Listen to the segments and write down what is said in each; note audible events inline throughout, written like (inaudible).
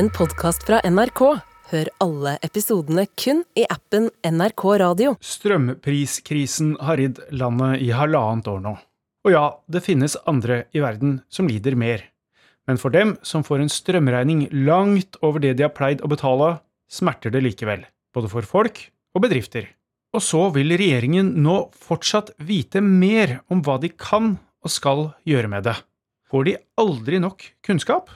en podkast fra NRK. Hør alle episodene kun i appen NRK Radio. Strømpriskrisen har ridd landet i halvannet år nå. Og ja, det finnes andre i verden som lider mer. Men for dem som får en strømregning langt over det de har pleid å betale, smerter det likevel. Både for folk og bedrifter. Og så vil regjeringen nå fortsatt vite mer om hva de kan og skal gjøre med det. Får de aldri nok kunnskap?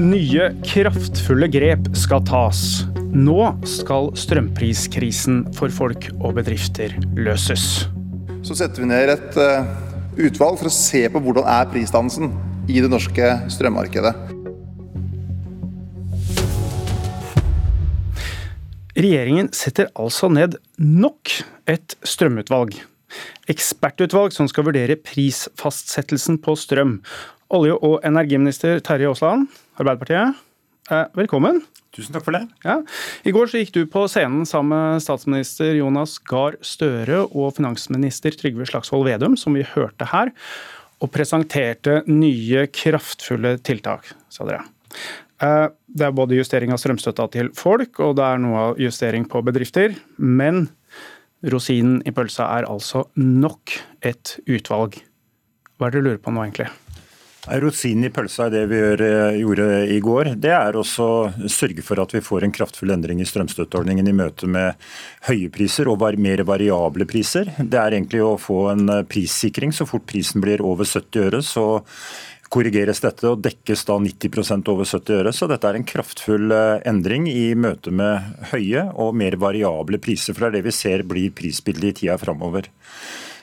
Nye, kraftfulle grep skal tas. Nå skal strømpriskrisen for folk og bedrifter løses. Så setter vi ned et uh, utvalg for å se på hvordan er prisdannelsen i det norske strømmarkedet. Regjeringen setter altså ned nok et strømutvalg. Ekspertutvalg som skal vurdere prisfastsettelsen på strøm. Olje- og energiminister Terje Aasland, Arbeiderpartiet, velkommen. Tusen takk for det. Ja. I går gikk du på scenen sammen med statsminister Jonas Gahr Støre og finansminister Trygve Slagsvold Vedum, som vi hørte her, og presenterte nye, kraftfulle tiltak, sa dere. Eh, det er både justering av strømstøtta til folk, og det er noe av justering på bedrifter. Men rosinen i pølsa er altså nok et utvalg. Hva er det du lurer på nå, egentlig? Rosinen i pølsa i det vi eh, gjorde i går, det er også sørge for at vi får en kraftfull endring i strømstøtteordningen i møte med høye priser og mer variable priser. Det er egentlig å få en eh, prissikring. Så fort prisen blir over 70 øre, så korrigeres dette og dekkes da 90% over 70 øre. Så dette er en kraftfull eh, endring i møte med høye og mer variable priser. For det er det vi ser blir prisbildet i tida framover.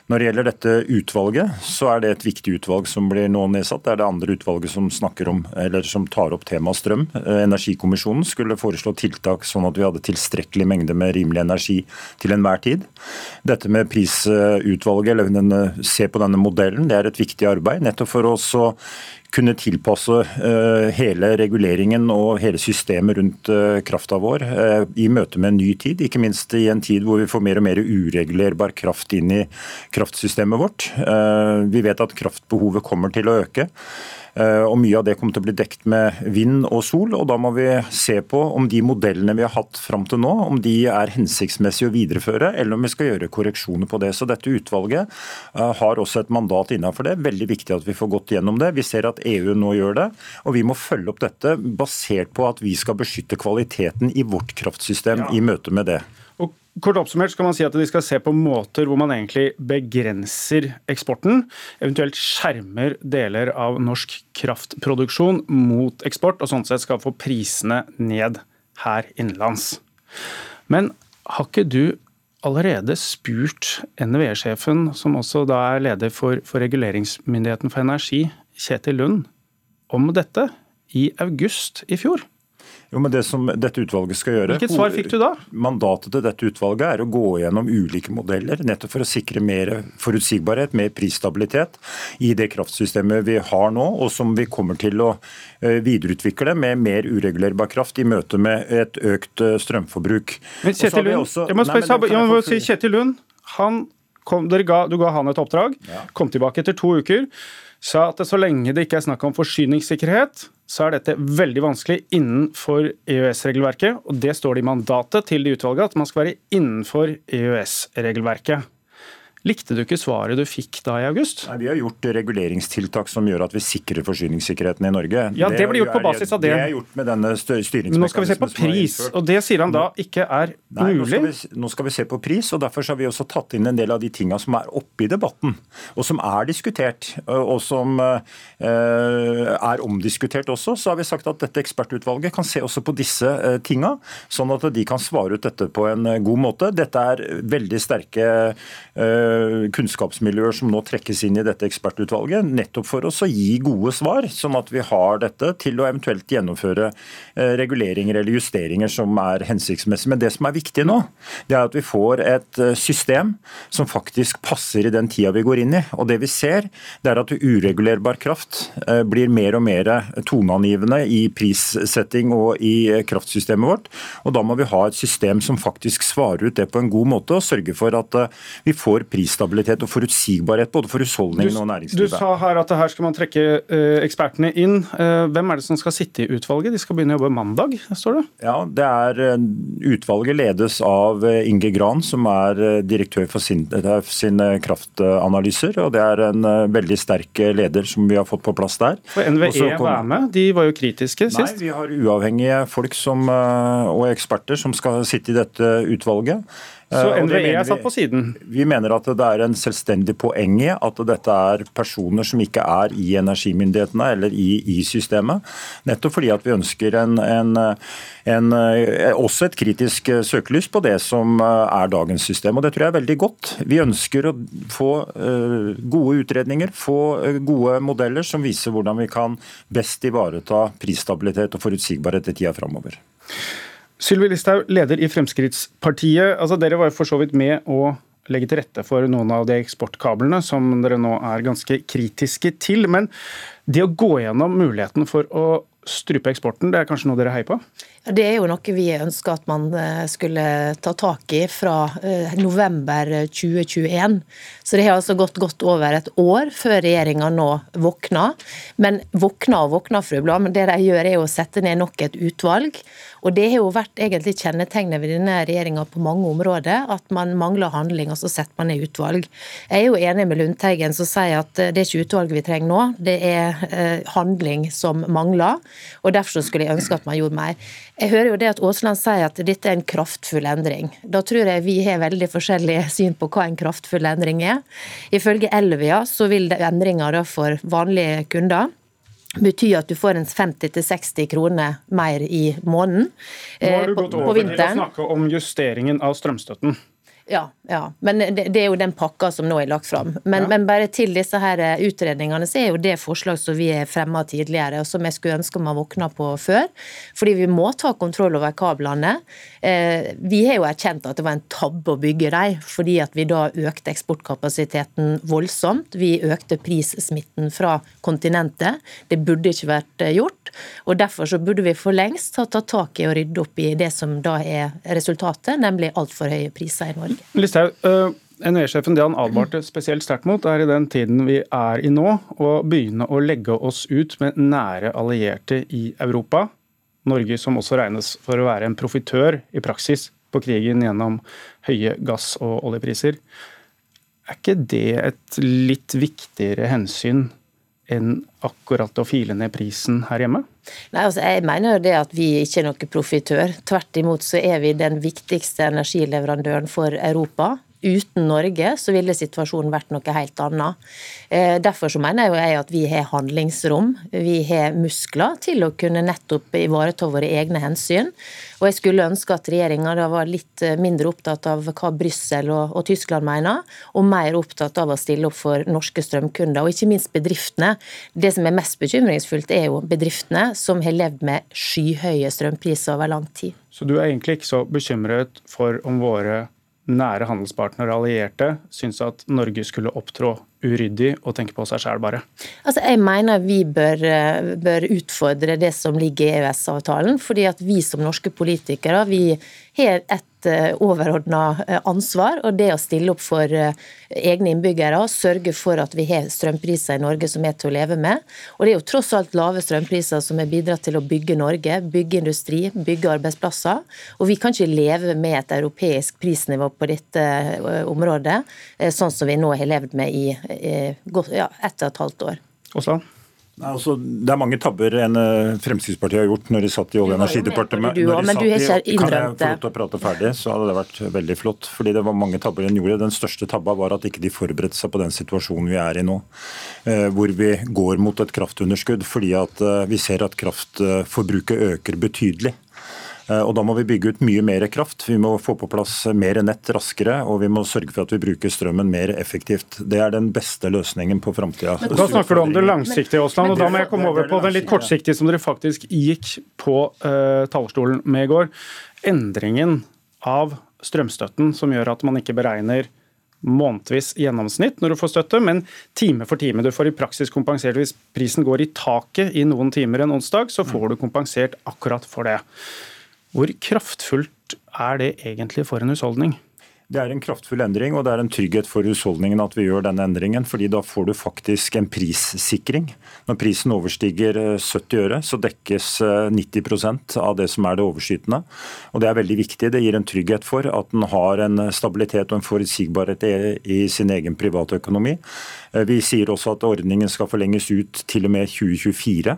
Når det gjelder dette utvalget, så er det et viktig utvalg som blir nå nedsatt. Det er det andre utvalget som, om, som tar opp temaet strøm. Eh, Energikommisjonen skulle foreslå tiltak sånn at vi hadde tilstrekkelig mengde med rimelig energi til enhver tid. Dette med prisutvalget, eller denne, se på denne modellen, det er et viktig arbeid. Nettopp for oss å kunne tilpasse eh, hele reguleringen og hele systemet rundt eh, krafta vår eh, i møte med en ny tid. Ikke minst i en tid hvor vi får mer og mer uregulerbar kraft inn i kraftsystemet vårt. Vi vet at kraftbehovet kommer til å øke. Eh, og Mye av det kommer til å bli dekt med vind og sol. og Da må vi se på om de modellene vi har hatt fram til nå, om de er hensiktsmessige å videreføre, eller om vi skal gjøre korreksjoner på det. Så Dette utvalget eh, har også et mandat innenfor det. Veldig viktig at vi får gått gjennom det. Vi ser at EU nå gjør det, og vi må følge opp dette basert på at vi skal beskytte kvaliteten i vårt kraftsystem ja. i møte med det. Kort oppsummert skal man si at de skal se på måter hvor man egentlig begrenser eksporten, eventuelt skjermer deler av norsk kraftproduksjon mot eksport, og sånn sett skal få prisene ned her innenlands. Men har ikke du allerede spurt NVE-sjefen, som også da er leder for, for Reguleringsmyndigheten for energi, Kjetil Lund, om dette i august i fjor? Jo, men Det som dette utvalget skal gjøre Hvilket svar fikk du da? Mandatet til dette utvalget er å gå gjennom ulike modeller, nettopp for å sikre mer forutsigbarhet, mer prisstabilitet i det kraftsystemet vi har nå, og som vi kommer til å eh, videreutvikle med mer uregulerbar kraft i møte med et økt eh, strømforbruk. Men Kjetil Lund, også, jeg må, nei, men, jeg må si Kjetil Lund, han kom, ga, du ga han et oppdrag, ja. kom tilbake etter to uker sa at så lenge det ikke er snakk om forsyningssikkerhet, så er dette veldig vanskelig innenfor EØS-regelverket. Og det står det i mandatet til de utvalget, at man skal være innenfor EØS-regelverket. Likte du ikke svaret du fikk da i august? Nei, Vi har gjort reguleringstiltak som gjør at vi sikrer forsyningssikkerheten i Norge. Ja, Det, det blir gjort på basis av det. Det er gjort med denne styringsmekanismen. Men nå skal vi se på pris, og det sier han da ikke er Nei, mulig? Nå skal, vi, nå skal vi se på pris, og derfor har vi også tatt inn en del av de tinga som er oppe i debatten, og som er diskutert, og som uh, er omdiskutert også. Så har vi sagt at dette ekspertutvalget kan se også på disse uh, tinga, sånn at de kan svare ut dette på en god måte. Dette er veldig sterke Eh, kunnskapsmiljøer som nå trekkes inn i dette ekspertutvalget, nettopp for oss å gi gode svar, sånn at vi har dette til å eventuelt gjennomføre eh, reguleringer eller justeringer som er hensiktsmessige. Men det som er viktig nå, det er at vi får et eh, system som faktisk passer i den tida vi går inn i. Og det vi ser, det er at uregulerbar kraft blir mer og mer toneangivende i prissetting og i kraftsystemet vårt. Og da må vi ha et system som faktisk svarer ut det på en god måte, og sørge for at vi får pris prisstabilitet og forutsigbarhet både for husholdningene og næringslivet. Du sa her at her skal man trekke uh, ekspertene inn. Uh, hvem er det som skal sitte i utvalget? De skal begynne å jobbe mandag, står det? Ja, det er Utvalget ledes av Inge Gran, som er direktør for sin, sine kraftanalyser. og Det er en veldig sterk leder som vi har fått på plass der. For NVE kom... var med, de var jo kritiske sist. Nei, vi har uavhengige folk som, og eksperter som skal sitte i dette utvalget. Så eh, NVE er satt på siden? Vi, vi mener at det er en selvstendig poeng i at dette er personer som ikke er i energimyndighetene eller i, i systemet. Nettopp fordi at vi ønsker en, en, en, eh, også et kritisk eh, søkelys på det som er dagens system. og Det tror jeg er veldig godt. Vi ønsker å få gode utredninger, få gode modeller som viser hvordan vi kan best ivareta prisstabilitet og forutsigbarhet i tida framover. Sylvi Listhaug, leder i Fremskrittspartiet. Altså, dere var jo for så vidt med å legge til rette for noen av de eksportkablene som dere nå er ganske kritiske til. Men det å gå gjennom muligheten for å strupe eksporten, det er kanskje noe dere heier på? Det er jo noe vi ønsker at man eh, skulle ta tak i fra eh, november 2021. Så det har altså gått godt over et år før regjeringa nå våkna. Men våkna og våkna, fru Blad. Men det de gjør er å sette ned nok et utvalg. Og det har jo vært egentlig kjennetegnet ved denne regjeringa på mange områder, at man mangler handling, og så setter man ned utvalg. Jeg er jo enig med Lundteigen som sier at eh, det er ikke utvalget vi trenger nå, det er handling som mangler. Og derfor skulle jeg ønske at man gjorde mer. Jeg hører jo det at Aasland sier at dette er en kraftfull endring. Da tror jeg vi har veldig forskjellig (laughs) syn på hva en kraftfull endring er. Ifølge Elvia så vil endringer for vanlige kunder bety at du får en 50-60 kroner mer i måneden Nå har du eh, gått over til å snakke om justeringen av strømstøtten. Ja, ja. men det, det, er jo den pakka som nå er lagt fram. Men, ja. men, bare til disse her eh, utredningene, så er jo det forslag som vi har fremma tidligere, og som jeg skulle ønske man våkna på før. Fordi vi må ta kontroll over kablene. Eh, vi har jo erkjent at det var en tabbe å bygge dem, fordi at vi da økte eksportkapasiteten voldsomt. Vi økte prissmitten fra kontinentet. Det burde ikke vært eh, gjort. Og derfor så burde vi for lengst ha tatt tak i og rydde opp i det som da er resultatet, nemlig altfor høye priser i Norge. Listhaug, uh, NVE-sjefen det han advarte spesielt sterkt mot, er i den tiden vi er i nå, å begynne å legge oss ut med nære allierte i Europa. Norge som også regnes for å være en profitør i praksis på krigen gjennom høye gass- og oljepriser. Er ikke det et litt viktigere hensyn enn akkurat å file ned prisen her hjemme? Nei, altså Jeg mener jo det at vi ikke er noen profitør. Tvert imot så er vi den viktigste energileverandøren for Europa. Uten Norge så ville situasjonen vært noe helt annet. Eh, derfor så mener jeg at vi har handlingsrom, vi har muskler til å kunne nettopp ivareta våre egne hensyn. Og jeg skulle ønske at regjeringa var litt eh, mindre opptatt av hva Brussel og, og, Tyskland mener, og mer opptatt av å stille opp for norske strømkunder, og ikke minst bedriftene. Det som er mest bekymringsfullt, er jo bedriftene som har levd med skyhøye strømpriser over lang tid. Så du er egentlig ikke så bekymret for om våre nære handelspartnere og allierte syns at Norge skulle opptrå uryddig og tenke på seg sjæl, bare? Altså, jeg mener vi bør, bør, utfordre det som ligger i EØS-avtalen. fordi at vi som norske politikere vi har et eh, overordna eh, ansvar, og det å stille opp for egne innbyggere og sørge for at vi har strømpriser i Norge som er til å leve med. Og det er jo tross alt lave strømpriser som har bidratt til å bygge Norge, bygge industri, bygge arbeidsplasser. Og vi kan ikke leve med et europeisk prisnivå på dette området, sånn som vi nå har levd med i ett og et halvt år. Også? Nei, altså, det er mange tabber enn eh, Fremskrittspartiet har gjort når de satt i Olje- og energidepartementet. Du, men du har ikke innrømt det. Kan jeg få lov til å prate ferdig, så hadde det vært veldig flott. Fordi det var mange tabber en gjorde. Den største tabba var at ikke de forberedte seg på den situasjonen vi er i nå. Eh, hvor vi går mot et kraftunderskudd fordi at eh, vi ser at kraftforbruket øker betydelig. Eh, og Da må vi bygge ut mye mer kraft. Vi må få på plass mer nett raskere, og vi må sørge for at vi bruker strømmen mer effektivt. Det er den beste løsningen på framtida. Da snakker du om det langsiktige, Aasland, og da må jeg komme over på den litt kortsiktige som dere faktisk gikk på uh, talerstolen med i går. Endringen av strømstøtten som gjør at man ikke beregner månedvis gjennomsnitt når du får støtte, men time for time. Du får i praksis kompensert hvis prisen går i taket i noen timer en onsdag, så får du kompensert akkurat for det. Hvor kraftfullt er det egentlig for en husholdning? Det er en kraftfull endring, og det er en trygghet for husholdningen at vi gjør denne endringen. fordi da får du faktisk en prissikring. Når prisen overstiger 70 eh, øre, så dekkes 90 eh, av det som er det overskytende. Og Det er veldig viktig. Det gir en trygghet for at en har en stabilitet og en forutsigbarhet i sin egen privatøkonomi. økonomi. vi sier også at ordningen skal forlenges ut til og med 2024.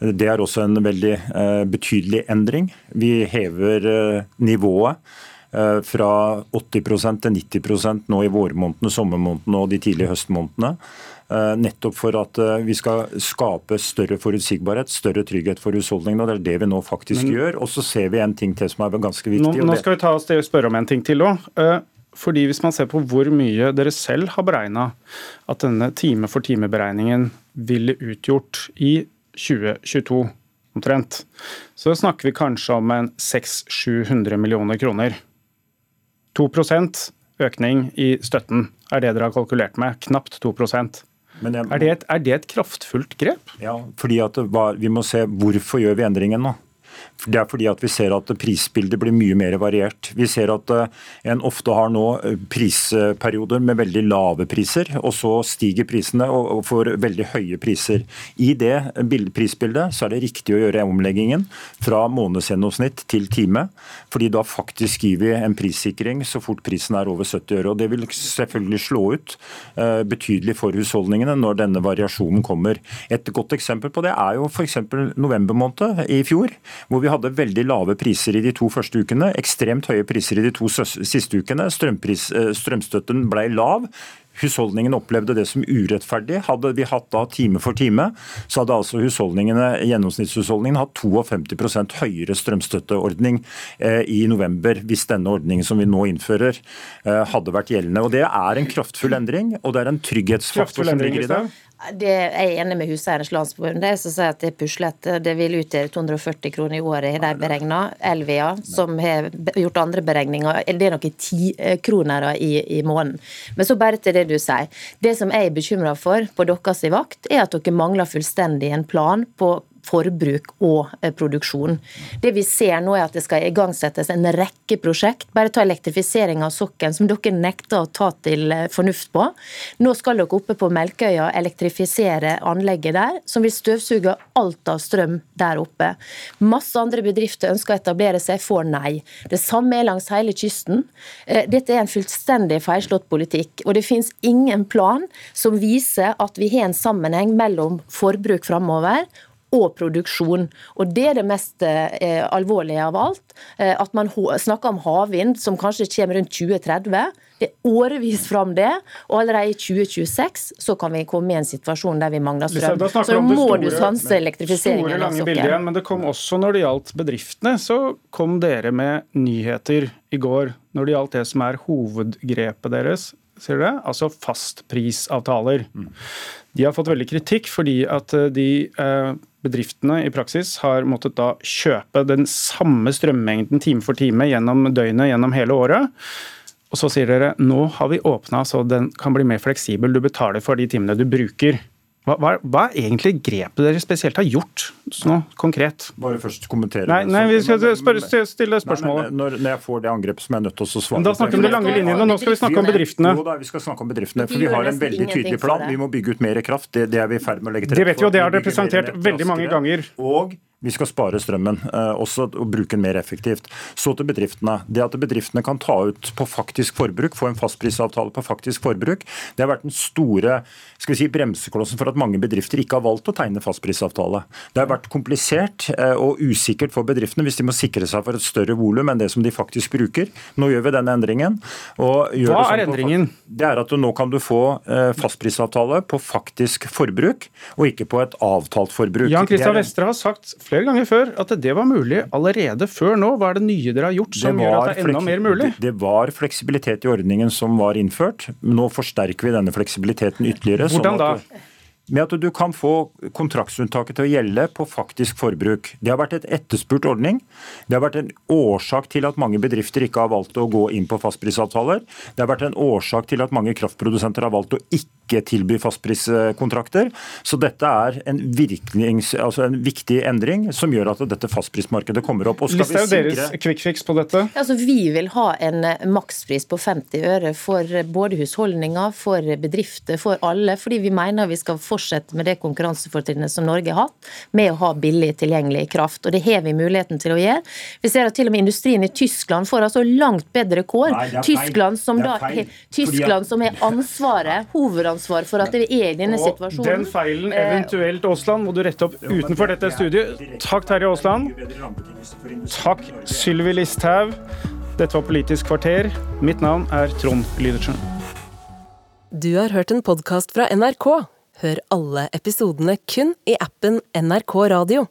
Det er også en veldig betydelig endring. Vi hever nivået Eh, fra 80% til 90% nå i vårmånedene, sommermånedene og de tidlige høstmånedene. Eh, nettopp for at eh, vi skal skape større forutsigbarhet, større trygghet for husholdningene. og Det er det vi nå faktisk Men, gjør. Og så ser vi en ting til som er ganske viktig. Nå, nå skal vi ta oss til å spørre om en ting til òg. Fordi Hvis man ser på hvor mye dere selv har beregna at denne time for time-beregningen ville utgjort i 2022 omtrent, så snakker vi kanskje om en 600-700 millioner kroner. 2% økning i støtten er det dere har kalkulert med. Knapt 2 jeg, er, det et, er det et kraftfullt grep? Ja, fordi var, vi må se hvorfor gjør vi endringen nå. Det er fordi at vi ser at prisbildet blir mye mer variert. Vi ser at eh, en ofte har nå eh, prisperioder med veldig lave priser, og så stiger prisene og får veldig høye priser. I det prisbildet så er det riktig å gjøre omleggingen fra månedsgjennomsnitt til time, fordi da faktisk gir vi en prissikring så fort prisen er over 70 øre. og Det vil selvfølgelig slå ut eh, betydelig for husholdningene når denne variasjonen kommer. Et godt eksempel på det er jo f.eks. november måned i fjor, hvor vi hadde veldig lave priser i de to første ukene, ekstremt høye priser i de to siste ukene. Strømpris, eh, strømstøtten ble lav. Husholdningene opplevde det som urettferdig. Hadde vi hatt da time for time, så hadde altså husholdningene, gjennomsnittshusholdningen hatt 52% høyere strømstøtteordning eh, i november hvis denne ordningen som vi nå innfører, eh, hadde vært gjeldende. Og Det er en kraftfull endring, og det er en trygghetsfaktor som ligger i det. Det er jeg enig med Huseiernes Landsforbund det som sier at det er puslete. Det vil utgjøre 240 kroner i året, har de beregna. Elvia, som har gjort andre beregninger, det er noen tikroner i, i måneden. Men så bare til det du sier. Det som jeg er bekymra for på deres vakt, er at dere mangler fullstendig en plan på forbruk og eh, produksjon. Det vi ser nå er at det skal igangsettes en rekke prosjekt. Bare ta elektrifisering av sokkelen, som dere nekter å ta til eh, fornuft på. Nå skal dere oppe på Melkøya elektrifisere anlegget der, som vil støvsuge alt av strøm der oppe. Masse andre bedrifter ønsker å etablere seg, får nei. Det samme er langs hele kysten. Eh, dette er en fullstendig feilslått politikk. Og det finnes ingen plan som viser at vi har en sammenheng mellom forbruk framover og produksjon. Og Det er det mest eh, alvorlige av alt. Eh, at man snakker om havvind som kanskje kommer rundt 2030. Det er årevis fram det, og allerede i 2026 så kan vi komme i en situasjon der vi mangler strøm. Så da må store, du sanse elektrifiseringen store, lange bildet igjen, Men det kom også når det gjaldt bedriftene, så kom dere med nyheter i går når det gjaldt det som er hovedgrepet deres. Ser du? Altså fastprisavtaler. De har fått veldig kritikk fordi at eh, de eh, bedriftene i praksis har måttet da kjøpe den samme strømmengden time for time gjennom døgnet gjennom hele året. Og så sier dere nå har vi åpna så den kan bli mer fleksibel, du betaler for de timene du bruker. Hva, hva, hva, er egentlig grepet dere spesielt har gjort nå, konkret? Bare først kommentere nei, nei, vi skal spørre, stille spørsmålet. Nei, når, når, jeg får det angrepet som jeg er nødt til å svare Da snakker vi om de lange linjene, nå skal vi snakke om bedriftene. Jo da, vi skal snakke om bedriftene, for vi har en veldig tydelig plan. Vi må bygge ut mer kraft. Det, det er vi i ferd med å legge til rette for. Det vet vi, og det har dere presentert veldig mange ganger. Og vi skal spare strømmen eh, også og bruke den mer effektivt. Så til bedriftene. Det at bedriftene kan ta ut på faktisk forbruk, få en fastprisavtale på faktisk forbruk, det har vært den store si, bremseklossen for at mange bedrifter ikke har valgt å tegne fastprisavtale. Det har vært komplisert eh, og usikkert for bedriftene hvis de må sikre seg for et større volum enn det som de faktisk bruker. Nå gjør vi denne endringen. Hva er endringen? Det er at nå kan du få eh, fastprisavtale på faktisk forbruk, og ikke på et avtalt forbruk. Jan Kristian Vestre har sagt flere ganger før at det var mulig allerede før nå. Hva er det nye dere har gjort som gjør at det er enda mer mulig? Det var fleksibilitet i ordningen som var innført. Nå forsterker vi denne fleksibiliteten ytterligere. Sånn Hvordan da? med at du kan få kontraktsunntaket til å gjelde på faktisk forbruk. Det har vært et etterspurt ordning. Det har vært en årsak til at mange bedrifter ikke har valgt å gå inn på fastprisavtaler. Det har vært en årsak til at mange kraftprodusenter har valgt å ikke ikke tilby fastpriskontrakter. Så dette er en, virknings, altså en viktig endring som gjør at dette fastprismarkedet kommer opp. Og skal Listhaug, vi sikre... deres quick fix på dette? Altså, vi vil ha en makspris på 50 øre for både husholdninger, for bedrifter, for alle. Fordi vi mener vi skal fortsette med det konkurransefortrinnet som Norge har hatt, med å ha billig tilgjengelig kraft. Og det har vi muligheten til å gjøre. Vi ser at til og med industrien i Tyskland får altså langt bedre kår. Nei, Tyskland som da Tyskland som har ansvaret, hovedansvar for at det er i denne situasjonen. Den feilen eh, eventuelt, Aasland, må du rette opp utenfor dette studiet. Takk, Terje Aasland. Takk, Sylvi Listhaug. Dette var Politisk kvarter. Mitt navn er Trond Lydersen. Du har hørt en podkast fra NRK. Hør alle episodene kun i appen NRK Radio.